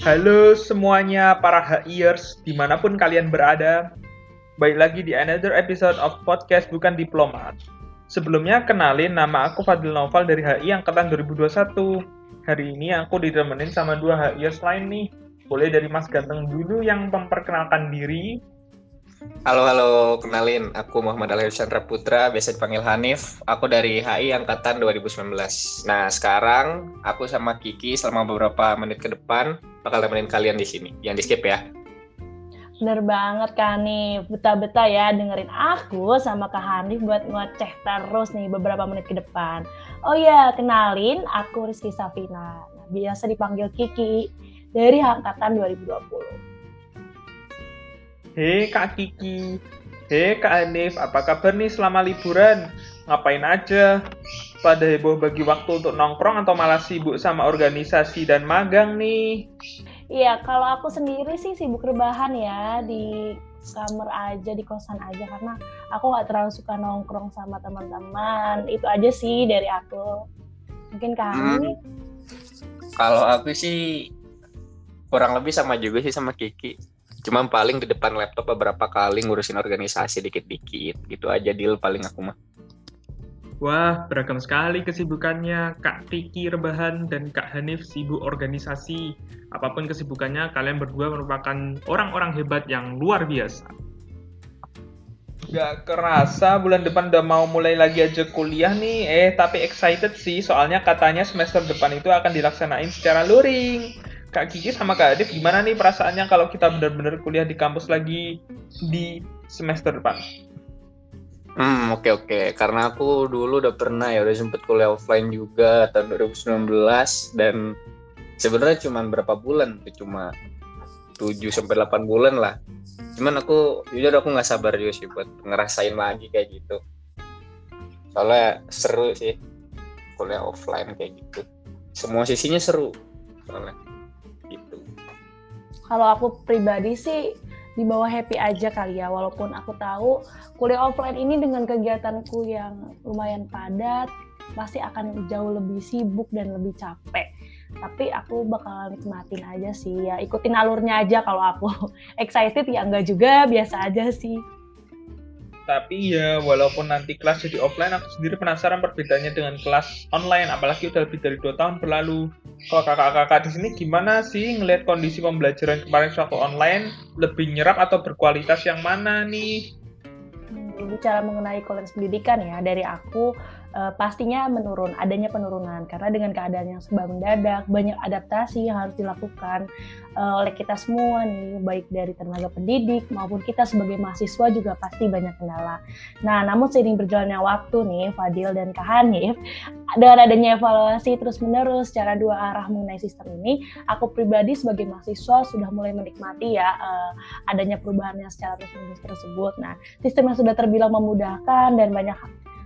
Halo semuanya para HIers di mana pun kalian berada. Baik lagi di another episode of podcast Bukan Diplomat. Sebelumnya kenalin nama aku Fadil Noval dari HI Angkatan 2021. Hari ini aku ditemenin sama dua HIers lain nih. Boleh dari Mas Ganteng dulu yang memperkenalkan diri. Halo halo, kenalin aku Muhammad Alif Chandra Putra, biasa dipanggil Hanif. Aku dari HI angkatan 2019. Nah, sekarang aku sama Kiki selama beberapa menit ke depan bakal temenin kalian di sini. Yang di skip ya. Bener banget Kak Hanif, betah-betah ya dengerin aku sama Kak Hanif buat ngoceh terus nih beberapa menit ke depan. Oh ya, kenalin aku Rizky Safina, nah, biasa dipanggil Kiki dari angkatan 2020. Hei Kak Kiki, hei Kak Hanif, apa kabar nih selama liburan? Ngapain aja? Pada heboh bagi waktu untuk nongkrong atau malah sibuk sama organisasi dan magang nih? Iya, kalau aku sendiri sih sibuk rebahan ya di kamar aja di kosan aja karena aku nggak terlalu suka nongkrong sama teman-teman itu aja sih dari aku mungkin kami hmm. kalau aku sih kurang lebih sama juga sih sama Kiki Cuma paling di depan laptop beberapa kali ngurusin organisasi dikit-dikit gitu aja deal paling aku mah. Wah, beragam sekali kesibukannya. Kak Tiki rebahan dan Kak Hanif sibuk organisasi. Apa pun kesibukannya, kalian berdua merupakan orang-orang hebat yang luar biasa. Gak kerasa bulan depan udah mau mulai lagi aja kuliah nih. Eh, tapi excited sih, soalnya katanya semester depan itu akan dilaksanain secara luring. Kak Kiki sama Kak Adif gimana nih perasaannya kalau kita benar-benar kuliah di kampus lagi di semester depan? Hmm, oke okay, oke. Okay. Karena aku dulu udah pernah ya udah sempet kuliah offline juga tahun 2019 dan sebenarnya cuma berapa bulan cuma 7 sampai 8 bulan lah. Cuman aku jujur aku nggak sabar juga sih buat ngerasain lagi kayak gitu. Soalnya seru sih kuliah offline kayak gitu. Semua sisinya seru soalnya kalau aku pribadi sih di bawah happy aja kali ya. Walaupun aku tahu kuliah offline ini dengan kegiatanku yang lumayan padat pasti akan jauh lebih sibuk dan lebih capek. Tapi aku bakal nikmatin aja sih ya. Ikutin alurnya aja kalau aku excited ya enggak juga biasa aja sih tapi ya walaupun nanti kelas jadi offline aku sendiri penasaran perbedaannya dengan kelas online. Apalagi udah lebih dari dua tahun berlalu. Kalau kakak-kakak di sini gimana sih ngelihat kondisi pembelajaran kemarin waktu online? Lebih nyerap atau berkualitas yang mana nih? Hmm, bicara mengenai kualitas pendidikan ya dari aku uh, pastinya menurun, adanya penurunan karena dengan keadaan yang serba mendadak, banyak adaptasi yang harus dilakukan uh, oleh kita semua nih, baik dari tenaga pendidik maupun kita sebagai mahasiswa juga pasti banyak kendala. Nah, namun seiring berjalannya waktu nih, Fadil dan Kak Hanif, dengan adanya evaluasi terus-menerus secara dua arah mengenai sistem ini, aku pribadi sebagai mahasiswa sudah mulai menikmati ya uh, adanya perubahan yang secara terus-menerus tersebut. Nah, sistem yang sudah terbilang memudahkan dan banyak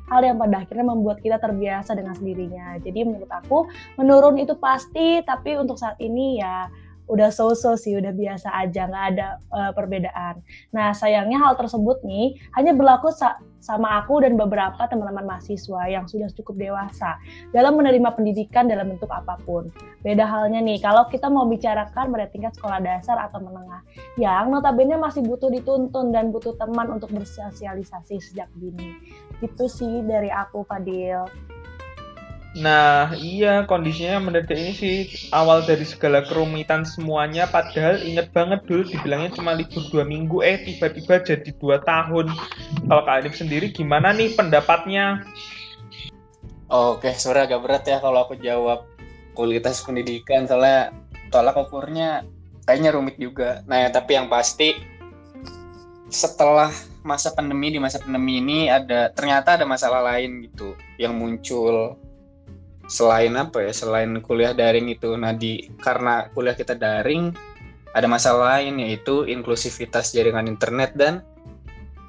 hal yang pada akhirnya membuat kita terbiasa dengan sendirinya. Jadi menurut aku menurun itu pasti, tapi untuk saat ini ya udah so-so sih, udah biasa aja, nggak ada uh, perbedaan. Nah sayangnya hal tersebut nih hanya berlaku sa sama aku dan beberapa teman-teman mahasiswa yang sudah cukup dewasa dalam menerima pendidikan dalam bentuk apa pun. Beda halnya nih, kalau kita mau bicarakan pada tingkat sekolah dasar atau menengah, yang notabene masih butuh dituntun dan butuh teman untuk bersosialisasi sejak dini. Itu sih dari aku, Fadil. Nah, iya kondisinya mendadak ini sih awal dari segala kerumitan semuanya. Padahal inget banget dulu dibilangnya cuma libur dua minggu, eh tiba-tiba jadi dua tahun. Kalau Kak Adib sendiri gimana nih pendapatnya? Oke, sebenarnya agak berat ya kalau aku jawab kualitas pendidikan soalnya tolak ukurnya kayaknya rumit juga. Nah, ya, tapi yang pasti setelah masa pandemi di masa pandemi ini ada ternyata ada masalah lain gitu yang muncul selain apa ya selain kuliah daring itu nah di karena kuliah kita daring ada masalah lain yaitu inklusivitas jaringan internet dan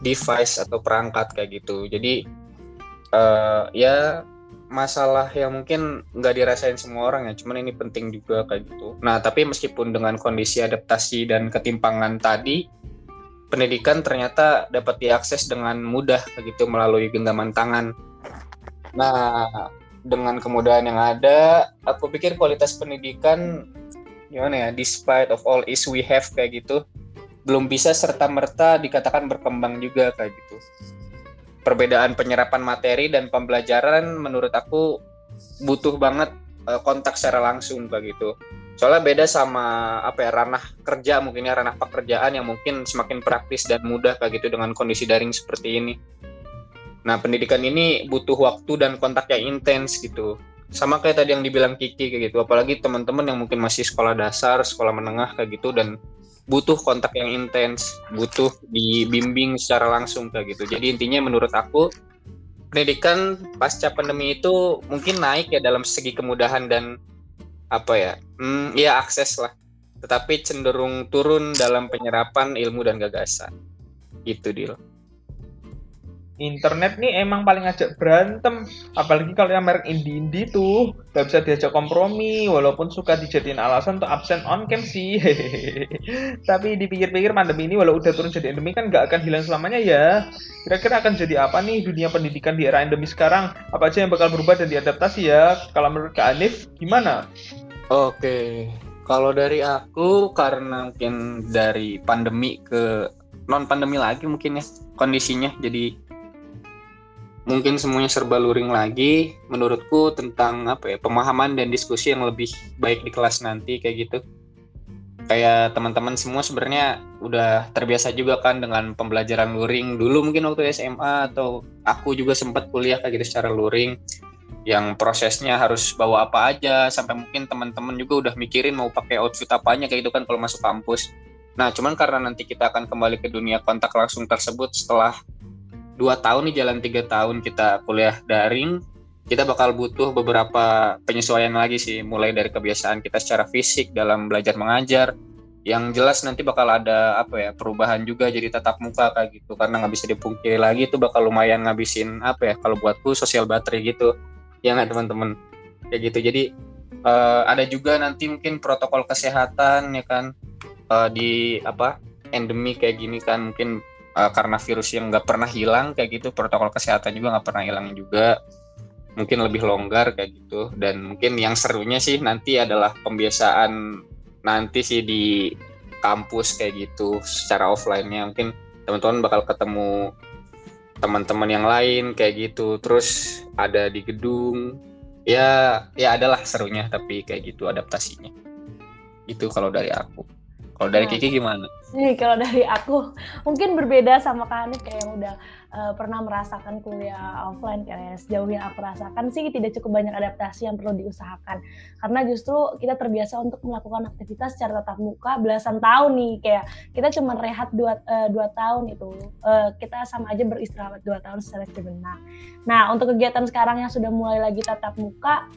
device atau perangkat kayak gitu. Jadi uh, ya masalah yang mungkin nggak dirasain semua orang ya cuman ini penting juga kayak gitu. Nah tapi meskipun dengan kondisi adaptasi dan ketimpangan tadi pendidikan ternyata dapat diakses dengan mudah begitu melalui genggaman tangan. Nah dengan kemudahan yang ada, aku pikir kualitas pendidikan gimana ya despite of all is we have kayak gitu belum bisa serta merta dikatakan berkembang juga kayak gitu. Perbedaan penyerapan materi dan pembelajaran menurut aku butuh banget uh, kontak secara langsung kayak gitu. Soalnya beda sama apa ya ranah kerja mungkin ya ranah pekerjaan yang mungkin semakin praktis dan mudah kayak gitu dengan kondisi daring seperti ini nah pendidikan ini butuh waktu dan kontak yang intens gitu. Sama kayak tadi yang dibilang Kiki kayak gitu. Apalagi teman-teman yang mungkin masih sekolah dasar sekolah menengah kayak gitu dan butuh kontak yang intens butuh dibimbing secara langsung kayak gitu. Jadi intinya menurut aku pendidikan pasca pandemi itu mungkin naik ya dalam segi kemudahan dan apa ya hmm, ya akses lah. Tetapi cenderung turun dalam penyerapan ilmu dan gagasan. Itu deal internet nih emang paling ngajak berantem. Apalagi kalau yang merek indie-indie tuh gak bisa diajak kompromi walaupun suka dijadiin alasan untuk absen on cam sih. Tapi dipikir-pikir pandemi ini walau udah turun jadi endemi kan gak akan hilang selamanya ya. Kira-kira akan jadi apa nih dunia pendidikan di era endemi sekarang? Apa aja yang bakal berubah dan diadaptasi ya? Kalau menurut Kak Anif gimana? Oke kalau dari aku karena mungkin dari pandemi ke non pandemi lagi mungkin ya kondisinya. Jadi mungkin semuanya serba luring lagi menurutku tentang apa ya pemahaman dan diskusi yang lebih baik di kelas nanti kayak gitu. Kayak teman-teman semua sebenarnya udah terbiasa juga kan dengan pembelajaran luring. Dulu mungkin waktu SMA atau aku juga sempat kuliah kayak gitu secara luring. Yang prosesnya harus bawa apa aja sampai mungkin teman-teman juga udah mikirin mau pakai outfit apanya kayak gitu kan kalau masuk kampus. Nah cuman karena nanti kita akan kembali ke dunia kontak langsung tersebut setelah dua tahun nih jalan tiga tahun kita kuliah daring kita bakal butuh beberapa penyesuaian lagi sih mulai dari kebiasaan kita secara fisik dalam belajar mengajar yang jelas nanti bakal ada apa ya perubahan juga jadi tatap muka kayak gitu karena nggak bisa dipungkiri lagi itu bakal lumayan ngabisin apa ya kalau buatku sosial baterai gitu. Ya nggak teman-teman? Kayak gitu jadi uh, ada juga nanti mungkin protokol kesehatan ya kan uh, di apa endemi kayak gini kan mungkin uh, karena virus yang nggak pernah hilang kayak gitu. Protokol kesehatan juga nggak pernah hilang juga. Mungkin lebih longgar kayak gitu. Dan mungkin yang serunya sih nanti adalah pembiasaan nanti sih di kampus kayak gitu. Secara offline-nya mungkin teman-teman bakal ketemu teman-teman yang lain kayak gitu. Terus ada di gedung. Ya ya adalah serunya tapi kayak gitu adaptasinya. Itu kalau dari aku kalau dari nah. Kiki gimana? Nih kalau dari aku mungkin berbeda sama Kak Hanif kayak yang udah uh, pernah merasakan kuliah offline kayak sejauh yang aku rasakan sih tidak cukup banyak adaptasi yang perlu diusahakan karena justru kita terbiasa untuk melakukan aktivitas secara tatap muka belasan tahun nih kayak kita cuma rehat dua, uh, dua tahun itu uh, kita sama aja beristirahat dua tahun secara sebenarnya. Nah untuk kegiatan sekarang yang sudah mulai lagi tatap muka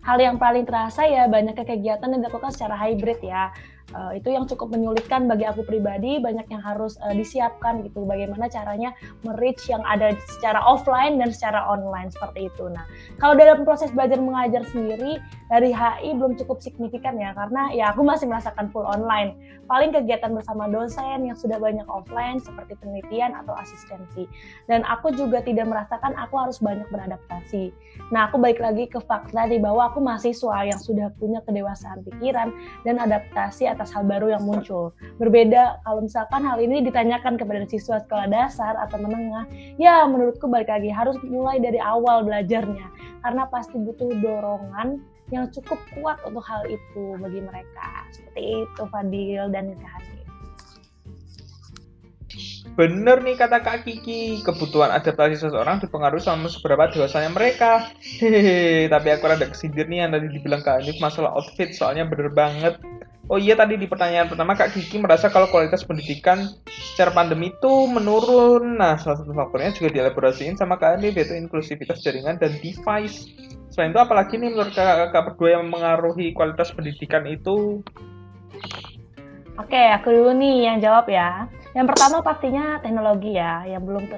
hal yang paling terasa ya banyaknya kegiatan yang dilakukan secara hybrid ya uh, itu yang cukup menyulitkan bagi aku pribadi banyak yang harus uh, disiapkan gitu bagaimana caranya merich yang ada secara offline dan secara online seperti itu. Nah kalau dalam proses belajar mengajar sendiri dari HI belum cukup signifikan ya karena ya aku masih merasakan full online. Paling kegiatan bersama dosen yang sudah banyak offline seperti penelitian atau asistensi. Dan aku juga tidak merasakan aku harus banyak beradaptasi. Nah aku balik lagi ke fakta di bahwa aku mahasiswa yang sudah punya kedewasaan pikiran dan adaptasi atas hal baru yang muncul. Berbeda kalau misalkan hal ini ditanyakan kepada siswa sekolah dasar atau menengah, ya menurutku balik lagi harus mulai dari awal belajarnya karena pasti butuh dorongan yang cukup kuat untuk hal itu bagi mereka. Seperti itu Fadil dan Kak Bener nih kata Kak Kiki, kebutuhan adaptasi seseorang dipengaruhi sama seberapa dewasanya mereka. Hehehe, tapi aku rada kesindir nih yang tadi dibilang Kak Anif masalah outfit, soalnya bener banget. Oh iya tadi di pertanyaan pertama Kak Kiki merasa kalau kualitas pendidikan secara pandemi itu menurun. Nah, salah satu faktornya juga dielaborasiin sama Kak Andi yaitu inklusivitas jaringan dan device. Selain itu apalagi nih menurut Kak, Kak berdua yang mengaruhi kualitas pendidikan itu? Oke, aku dulu nih yang jawab ya. Yang pertama pastinya teknologi ya, yang belum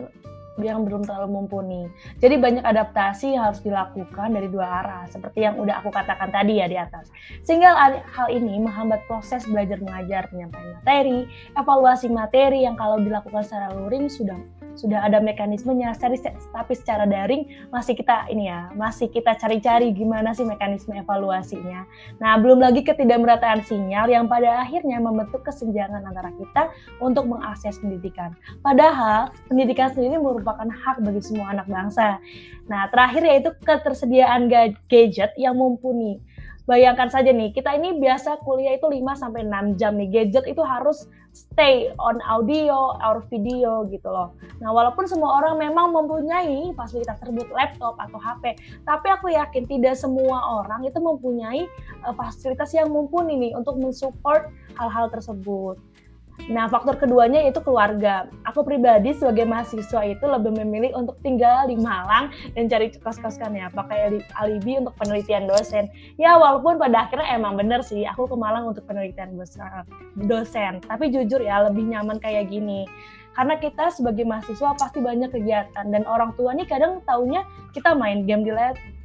yang belum terlalu mumpuni. Jadi banyak adaptasi harus dilakukan dari dua arah, seperti yang udah aku katakan tadi ya di atas. Sehingga hal ini menghambat proses belajar mengajar, penyampaian materi, evaluasi materi yang kalau dilakukan secara luring sudah sudah ada mekanismenya tapi secara daring masih kita ini ya masih kita cari-cari gimana sih mekanisme evaluasinya. Nah belum lagi ketidakmerataan sinyal yang pada akhirnya membentuk kesenjangan antara kita untuk mengakses pendidikan. Padahal pendidikan sendiri merupakan hak bagi semua anak bangsa. Nah terakhir yaitu ketersediaan gadget yang mumpuni. Bayangkan saja nih, kita ini biasa kuliah itu 5 sampai 6 jam nih. Gadget itu harus stay on audio or video gitu loh. Nah, walaupun semua orang memang mempunyai fasilitas tersebut laptop atau HP, tapi aku yakin tidak semua orang itu mempunyai uh, fasilitas yang mumpuni nih untuk mensupport hal-hal tersebut. Nah, faktor keduanya yaitu keluarga. Aku pribadi sebagai mahasiswa itu lebih memilih untuk tinggal di Malang dan cari kos-kosan ya, pakai alibi untuk penelitian dosen. Ya, walaupun pada akhirnya emang bener sih, aku ke Malang untuk penelitian dosen. Tapi jujur ya, lebih nyaman kayak gini. Karena kita sebagai mahasiswa pasti banyak kegiatan dan orang tua nih kadang taunya kita main game di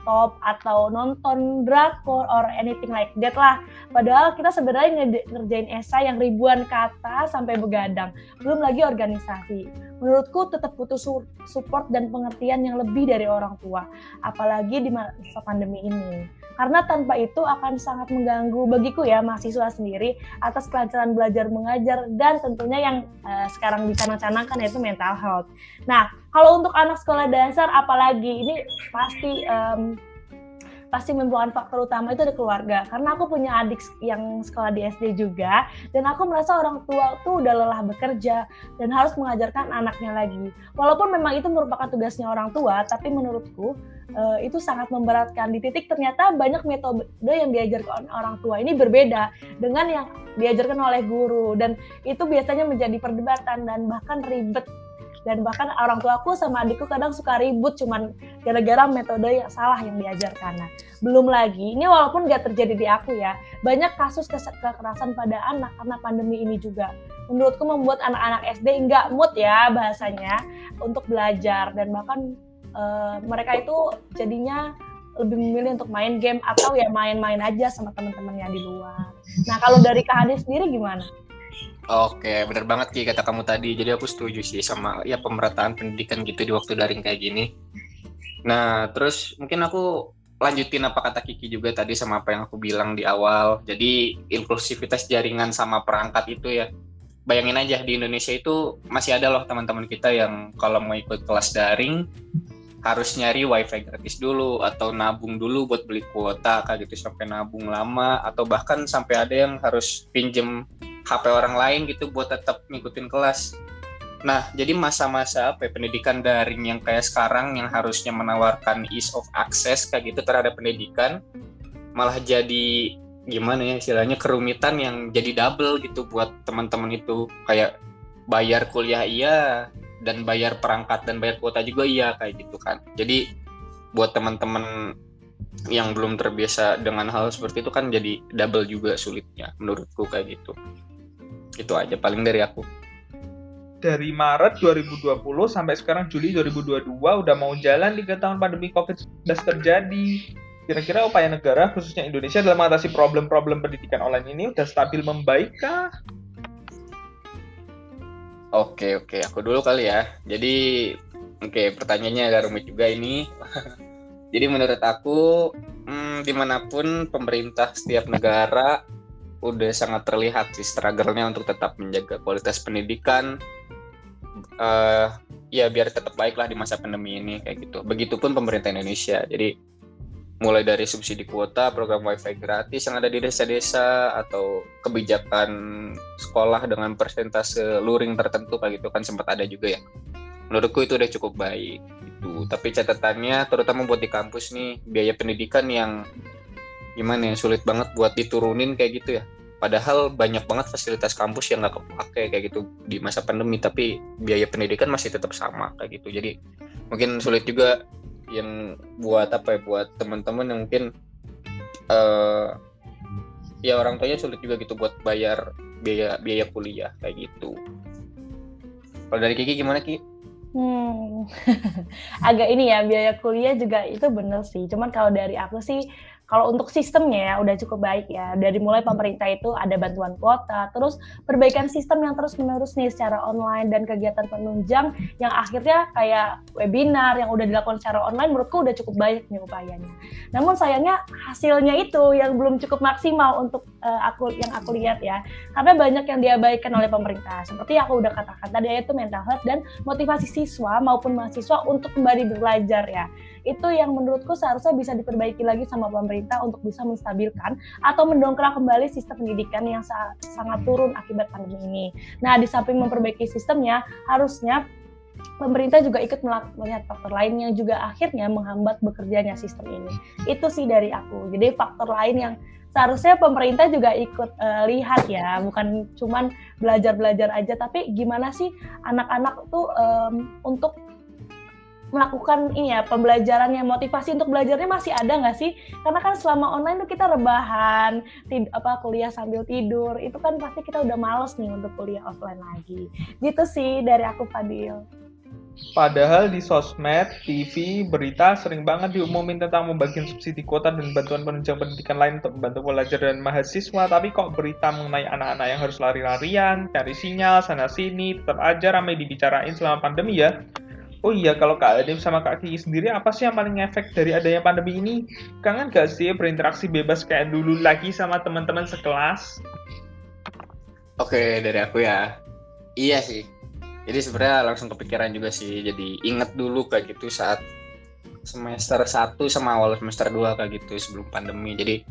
laptop atau nonton drakor or anything like that lah. Padahal kita sebenarnya ngerjain esai yang ribuan kata sampai begadang. Belum lagi organisasi. Menurutku tetap butuh support dan pengertian yang lebih dari orang tua, apalagi di masa pandemi ini. Karena tanpa itu akan sangat mengganggu bagiku ya mahasiswa sendiri atas kelancaran belajar mengajar dan tentunya yang uh, sekarang dicanang-canangkan yaitu mental health. Nah, kalau untuk anak sekolah dasar apalagi ini pasti um, pasti merupakan faktor utama itu ada keluarga. Karena aku punya adik yang sekolah di SD juga, dan aku merasa orang tua tuh udah lelah bekerja dan harus mengajarkan anaknya lagi. Walaupun memang itu merupakan tugasnya orang tua, tapi menurutku uh, itu sangat memberatkan. Di titik ternyata banyak metode yang diajarkan orang tua ini berbeda dengan yang diajarkan oleh guru, dan itu biasanya menjadi perdebatan dan bahkan ribet dan bahkan orang tuaku sama adikku kadang suka ribut cuman gara-gara metode yang salah yang diajarkan. Nah, belum lagi ini walaupun gak terjadi di aku ya, banyak kasus kekerasan pada anak karena pandemi ini juga. Menurutku membuat anak-anak SD nggak mood ya bahasanya untuk belajar dan bahkan uh, mereka itu jadinya lebih memilih untuk main game atau ya main-main aja sama teman-temannya di luar. Nah kalau dari Kak Hadi sendiri gimana? Oke, bener banget Ki kata kamu tadi. Jadi aku setuju sih sama ya pemerataan pendidikan gitu di waktu daring kayak gini. Nah, terus mungkin aku lanjutin apa kata Kiki juga tadi sama apa yang aku bilang di awal. Jadi inklusivitas jaringan sama perangkat itu ya. Bayangin aja di Indonesia itu masih ada loh teman-teman kita yang kalau mau ikut kelas daring harus nyari wifi gratis dulu atau nabung dulu buat beli kuota kayak gitu sampai nabung lama atau bahkan sampai ada yang harus pinjem HP orang lain gitu buat tetap ngikutin kelas. Nah, jadi masa-masa apa ya, pendidikan daring yang kayak sekarang yang harusnya menawarkan ease of access kayak gitu terhadap pendidikan malah jadi gimana ya istilahnya kerumitan yang jadi double gitu buat teman-teman itu kayak bayar kuliah iya dan bayar perangkat dan bayar kuota juga iya kayak gitu kan. Jadi buat teman-teman yang belum terbiasa dengan hal seperti itu kan jadi double juga sulitnya menurutku kayak gitu. Itu aja paling dari aku. Dari Maret 2020 sampai sekarang Juli 2022 udah mau jalan 3 tahun pandemi COVID-19 terjadi. Kira-kira upaya negara khususnya Indonesia dalam mengatasi problem-problem pendidikan online ini udah stabil membaik kah? Oke oke, aku dulu kali ya. Jadi oke pertanyaannya agak rumit juga ini. Jadi menurut aku hmm, di mana pun pemerintah setiap negara udah sangat terlihat sih struggle-nya untuk tetap menjaga kualitas pendidikan uh, ya biar tetap baik lah di masa pandemi ini kayak gitu. Begitupun pemerintah Indonesia. Jadi mulai dari subsidi kuota, program wifi gratis yang ada di desa-desa atau kebijakan sekolah dengan persentase luring tertentu kayak gitu kan sempat ada juga ya. Menurutku itu udah cukup baik itu. Tapi catatannya terutama buat di kampus nih biaya pendidikan yang gimana ya sulit banget buat diturunin kayak gitu ya padahal banyak banget fasilitas kampus yang nggak kepake kayak gitu di masa pandemi tapi biaya pendidikan masih tetap sama kayak gitu jadi mungkin sulit juga yang buat apa ya buat teman-teman yang mungkin uh, ya orang tuanya sulit juga gitu buat bayar biaya biaya kuliah kayak gitu kalau dari Kiki gimana Kiki? Hmm, agak ini ya biaya kuliah juga itu bener sih. Cuman kalau dari aku sih kalau untuk sistemnya ya udah cukup baik ya. Dari mulai pemerintah itu ada bantuan kuota, terus perbaikan sistem yang terus menerus nih secara online dan kegiatan penunjang yang akhirnya kayak webinar yang udah dilakukan secara online menurutku udah cukup baik nih upayanya. Namun sayangnya hasilnya itu yang belum cukup maksimal untuk uh, aku yang aku lihat ya. Karena banyak yang diabaikan oleh pemerintah. Seperti aku udah katakan tadi yaitu mental health dan motivasi siswa maupun mahasiswa untuk kembali belajar ya itu yang menurutku seharusnya bisa diperbaiki lagi sama pemerintah untuk bisa menstabilkan atau mendongkrak kembali sistem pendidikan yang sangat turun akibat pandemi ini. Nah, di samping memperbaiki sistemnya, harusnya pemerintah juga ikut melihat faktor lain yang juga akhirnya menghambat bekerjanya sistem ini. Itu sih dari aku. Jadi faktor lain yang seharusnya pemerintah juga ikut uh, lihat ya, bukan cuman belajar-belajar aja, tapi gimana sih anak-anak tuh um, untuk melakukan ini ya pembelajaran yang motivasi untuk belajarnya masih ada nggak sih? Karena kan selama online tuh kita rebahan, tid apa kuliah sambil tidur, itu kan pasti kita udah males nih untuk kuliah offline lagi. Gitu sih dari aku Fadil. Padahal di sosmed, TV, berita sering banget diumumin tentang membagikan subsidi kuota dan bantuan penunjang pendidikan lain untuk membantu pelajar dan mahasiswa, tapi kok berita mengenai anak-anak yang harus lari-larian, cari sinyal, sana-sini, tetap aja ramai dibicarain selama pandemi ya. Oh iya, kalau Kak Adem sama Kak Kiki sendiri, apa sih yang paling efek dari adanya pandemi ini? Kangen gak sih berinteraksi bebas kayak dulu lagi sama teman-teman sekelas? Oke, dari aku ya. Iya sih. Jadi sebenarnya langsung kepikiran juga sih. Jadi inget dulu kayak gitu saat semester 1 sama awal semester 2 kayak gitu sebelum pandemi. Jadi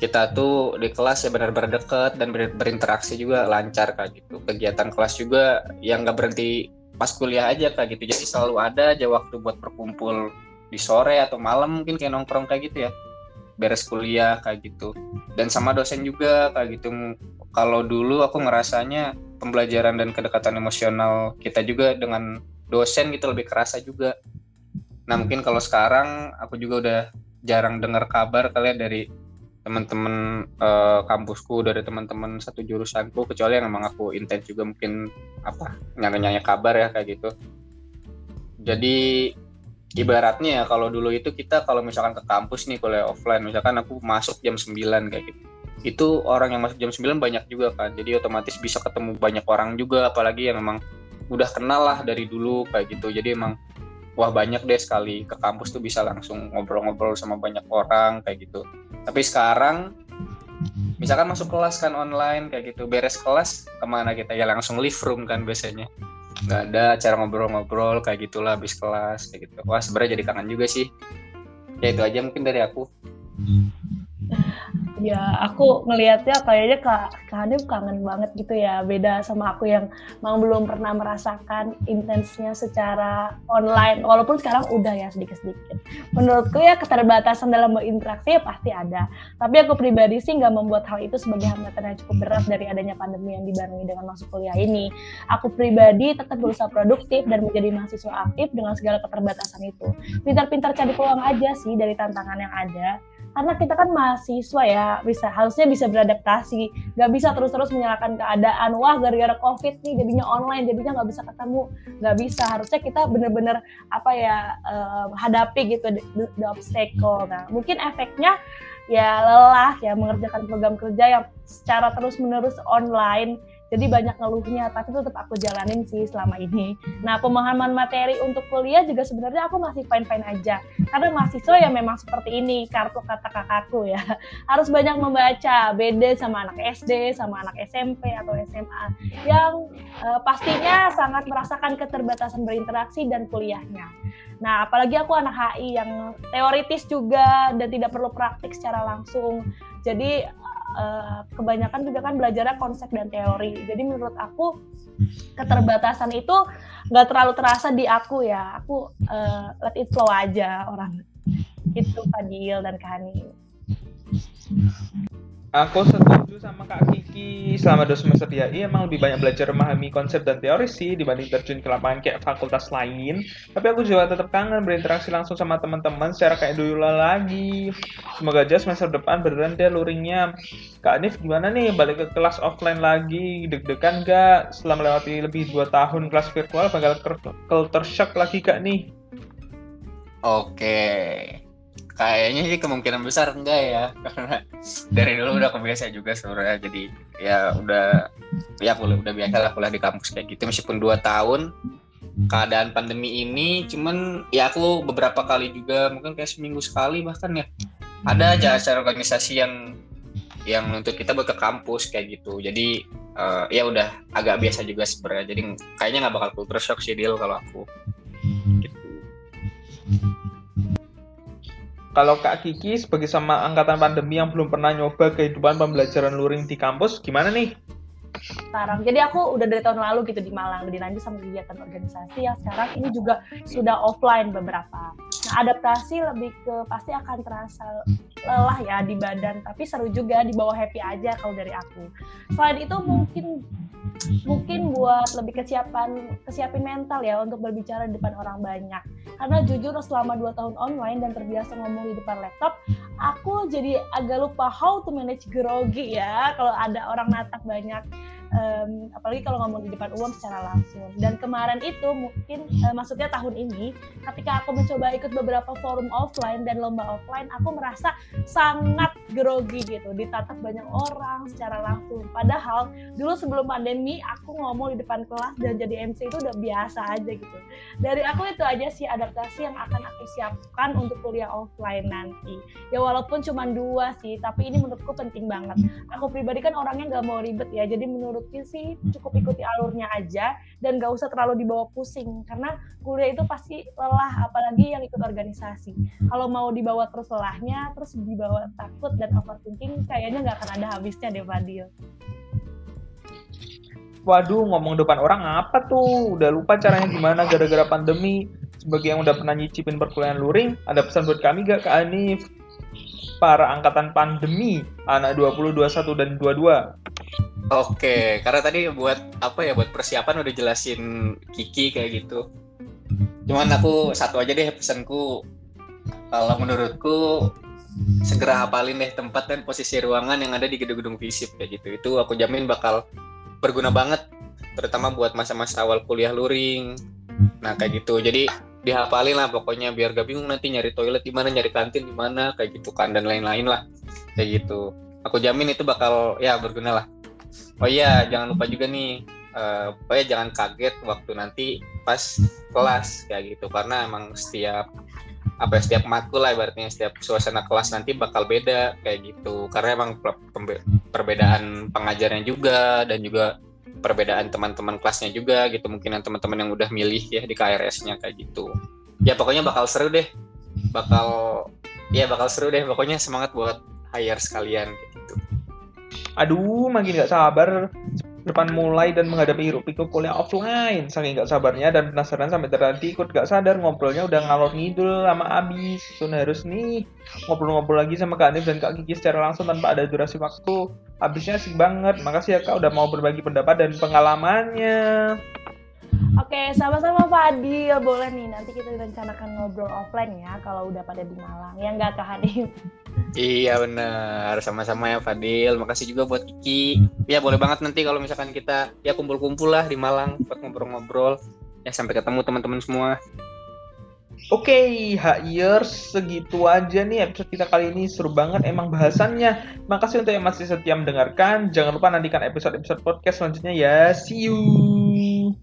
kita tuh di kelas ya benar-benar deket dan berinteraksi juga lancar kayak gitu. Kegiatan kelas juga yang gak berhenti pas kuliah aja kayak gitu. Jadi selalu ada aja waktu buat berkumpul di sore atau malam mungkin kayak nongkrong kayak gitu ya. Beres kuliah kayak gitu. Dan sama dosen juga kayak gitu. Kalau dulu aku ngerasanya pembelajaran dan kedekatan emosional kita juga dengan dosen gitu lebih kerasa juga. Nah mungkin kalau sekarang aku juga udah jarang dengar kabar kalian ya dari teman-teman uh, kampusku dari teman-teman satu jurusanku kecuali yang emang aku intens juga mungkin apa nyanya-nyanya kabar ya kayak gitu. Jadi ibaratnya ya kalau dulu itu kita kalau misalkan ke kampus nih kuliah offline misalkan aku masuk jam 9 kayak gitu. Itu orang yang masuk jam 9 banyak juga kan jadi otomatis bisa ketemu banyak orang juga apalagi yang memang udah kenal lah dari dulu kayak gitu. Jadi emang wah banyak deh sekali ke kampus tuh bisa langsung ngobrol-ngobrol sama banyak orang kayak gitu tapi sekarang misalkan masuk kelas kan online kayak gitu beres kelas ke mana kita? Ya langsung live room kan biasanya. Nggak ada cara ngobrol-ngobrol kayak gitulah habis kelas kayak gitu. Wah sebenarnya jadi kangen juga sih. Ya itu aja mungkin dari aku ya aku ngelihatnya kayaknya kak Hanif kangen banget gitu ya. Beda sama aku yang memang belum pernah merasakan intensnya secara online. Walaupun sekarang udah ya sedikit-sedikit. Menurutku ya keterbatasan dalam berinteraksi ya pasti ada. Tapi aku pribadi sih nggak membuat hal itu sebagai hambatan yang cukup berat dari adanya pandemi yang dibarengi dengan masuk kuliah ini. Aku pribadi tetap berusaha produktif dan menjadi mahasiswa aktif dengan segala keterbatasan itu. Pintar-pintar cari peluang aja sih dari tantangan yang ada karena kita kan mahasiswa ya bisa harusnya bisa beradaptasi. Nggak bisa terus-terus menyalahkan keadaan. Wah gara-gara covid nih jadinya online jadinya nggak bisa ketemu. Nggak bisa. Harusnya kita bener-bener apa ya uh, hadapi gitu the, the obstacle. Nah mungkin efeknya ya lelah ya mengerjakan program kerja yang secara terus-menerus online jadi banyak ngeluhnya tapi tetap aku jalanin sih selama ini. Nah pemahaman materi untuk kuliah juga sebenarnya aku masih fine fine aja. Karena mahasiswa ya memang seperti ini kartu kata kakakku ya. Harus banyak membaca beda sama anak SD sama anak SMP atau SMA yang uh, pastinya sangat merasakan keterbatasan berinteraksi dan kuliahnya. Nah, apalagi aku anak HI yang teoritis juga dan tidak perlu praktik secara langsung. Jadi uh, kebanyakan juga kan belajarnya konsep dan teori. Jadi menurut aku keterbatasan itu nggak terlalu terasa di aku ya. Aku uh, let it flow aja orang. Itu Fadil dan Kani. Aku setuju sama Kak Kiki. Selama dua semester di AI emang lebih banyak belajar memahami konsep dan teori sih dibanding terjun ke lapangan kayak fakultas lain. Tapi aku juga tetap kangen berinteraksi langsung sama teman-teman secara kayak dulu lagi. Semoga aja semester depan beneran deh luringnya. Kak Anif gimana nih balik ke kelas offline lagi? Deg-degan gak? Setelah melewati lebih dua tahun kelas virtual bakal culture shock lagi Kak nih? Oke. Kayaknya sih kemungkinan besar enggak ya karena dari dulu udah kebiasa juga sebenarnya jadi ya udah ya boleh udah biasa lah kuliah di kampus kayak gitu. Meskipun dua tahun keadaan pandemi ini cuman ya aku beberapa kali juga mungkin kayak seminggu sekali bahkan ya ada aja acara organisasi yang yang untuk kita buat ke kampus kayak gitu. Jadi uh, ya udah agak biasa juga sebenarnya. Jadi kayaknya nggak bakal culture shock sih deal kalau aku. gitu kalau Kak Kiki sebagai sama angkatan pandemi yang belum pernah nyoba kehidupan pembelajaran luring di kampus, gimana nih? Sekarang, jadi aku udah dari tahun lalu gitu di Malang, dilanjut sama kegiatan organisasi yang sekarang ini juga sudah offline beberapa. Nah, adaptasi lebih ke pasti akan terasa lelah ya di badan, tapi seru juga di bawah happy aja kalau dari aku. Selain itu mungkin mungkin buat lebih kesiapan kesiapin mental ya untuk berbicara di depan orang banyak karena jujur selama dua tahun online dan terbiasa ngomong di depan laptop aku jadi agak lupa how to manage grogi ya kalau ada orang natap banyak um, apalagi kalau ngomong di depan umum secara langsung. Dan kemarin itu mungkin uh, maksudnya tahun ini ketika aku mencoba ikut beberapa forum offline dan lomba offline, aku merasa sangat grogi gitu, ditatap banyak orang secara langsung. Padahal dulu sebelum pandemi aku ngomong di depan kelas dan jadi MC itu udah biasa aja gitu. Dari aku itu aja sih adaptasi yang akan aku siapkan untuk kuliah offline nanti. Ya walaupun cuma dua sih, tapi ini menurutku penting banget. Aku pribadi kan orangnya nggak mau ribet ya, jadi menurut menurutku sih cukup ikuti alurnya aja dan gak usah terlalu dibawa pusing karena kuliah itu pasti lelah apalagi yang ikut organisasi kalau mau dibawa terus lelahnya terus dibawa takut dan overthinking kayaknya nggak akan ada habisnya deh Fadil Waduh, ngomong depan orang apa tuh? Udah lupa caranya gimana gara-gara pandemi. Sebagai yang udah pernah nyicipin perkuliahan luring, ada pesan buat kami gak ke Anif? Para angkatan pandemi, anak 20, 21, dan 22. Oke, karena tadi buat apa ya buat persiapan udah jelasin Kiki kayak gitu. Cuman aku satu aja deh pesanku. Kalau menurutku segera hafalin deh tempat dan posisi ruangan yang ada di gedung-gedung visip kayak gitu. Itu aku jamin bakal berguna banget terutama buat masa-masa awal kuliah luring. Nah, kayak gitu. Jadi dihafalin lah pokoknya biar gak bingung nanti nyari toilet di mana, nyari kantin di mana kayak gitu kan dan lain-lain lah. Kayak gitu. Aku jamin itu bakal ya berguna lah oh iya jangan lupa juga nih uh, pokoknya jangan kaget waktu nanti pas kelas kayak gitu. Karena emang setiap apa ya, setiap matkul lah ibaratnya setiap suasana kelas nanti bakal beda kayak gitu. Karena emang perbedaan pengajarnya juga dan juga perbedaan teman-teman kelasnya juga gitu. Mungkin teman-teman yang udah milih ya di KRS-nya kayak gitu. Ya pokoknya bakal seru deh. Bakal ya bakal seru deh. Pokoknya semangat buat hire sekalian gitu Aduh, makin gak sabar depan mulai dan menghadapi hiruk pikuk kuliah offline. Saking gak sabarnya dan penasaran sampai tadi ikut gak sadar ngobrolnya udah ngalor ngidul lama abis. Sun harus nih ngobrol-ngobrol lagi sama Kak Anif dan Kak Kiki secara langsung tanpa ada durasi waktu. Habisnya asik banget. Makasih ya Kak udah mau berbagi pendapat dan pengalamannya. Oke, sama-sama Fadil. Boleh nih, nanti kita rencanakan ngobrol offline ya kalau udah pada di Malang. Ya nggak Kak Hanif? Iya benar, sama-sama ya Fadil. Makasih juga buat Kiki. Ya boleh banget nanti kalau misalkan kita ya kumpul-kumpul lah di Malang buat ngobrol-ngobrol. Ya sampai ketemu teman-teman semua. Oke, okay, H-Years, segitu aja nih episode kita kali ini. Seru banget emang bahasannya. Makasih untuk yang masih setia mendengarkan. Jangan lupa nantikan episode-episode podcast selanjutnya ya. See you!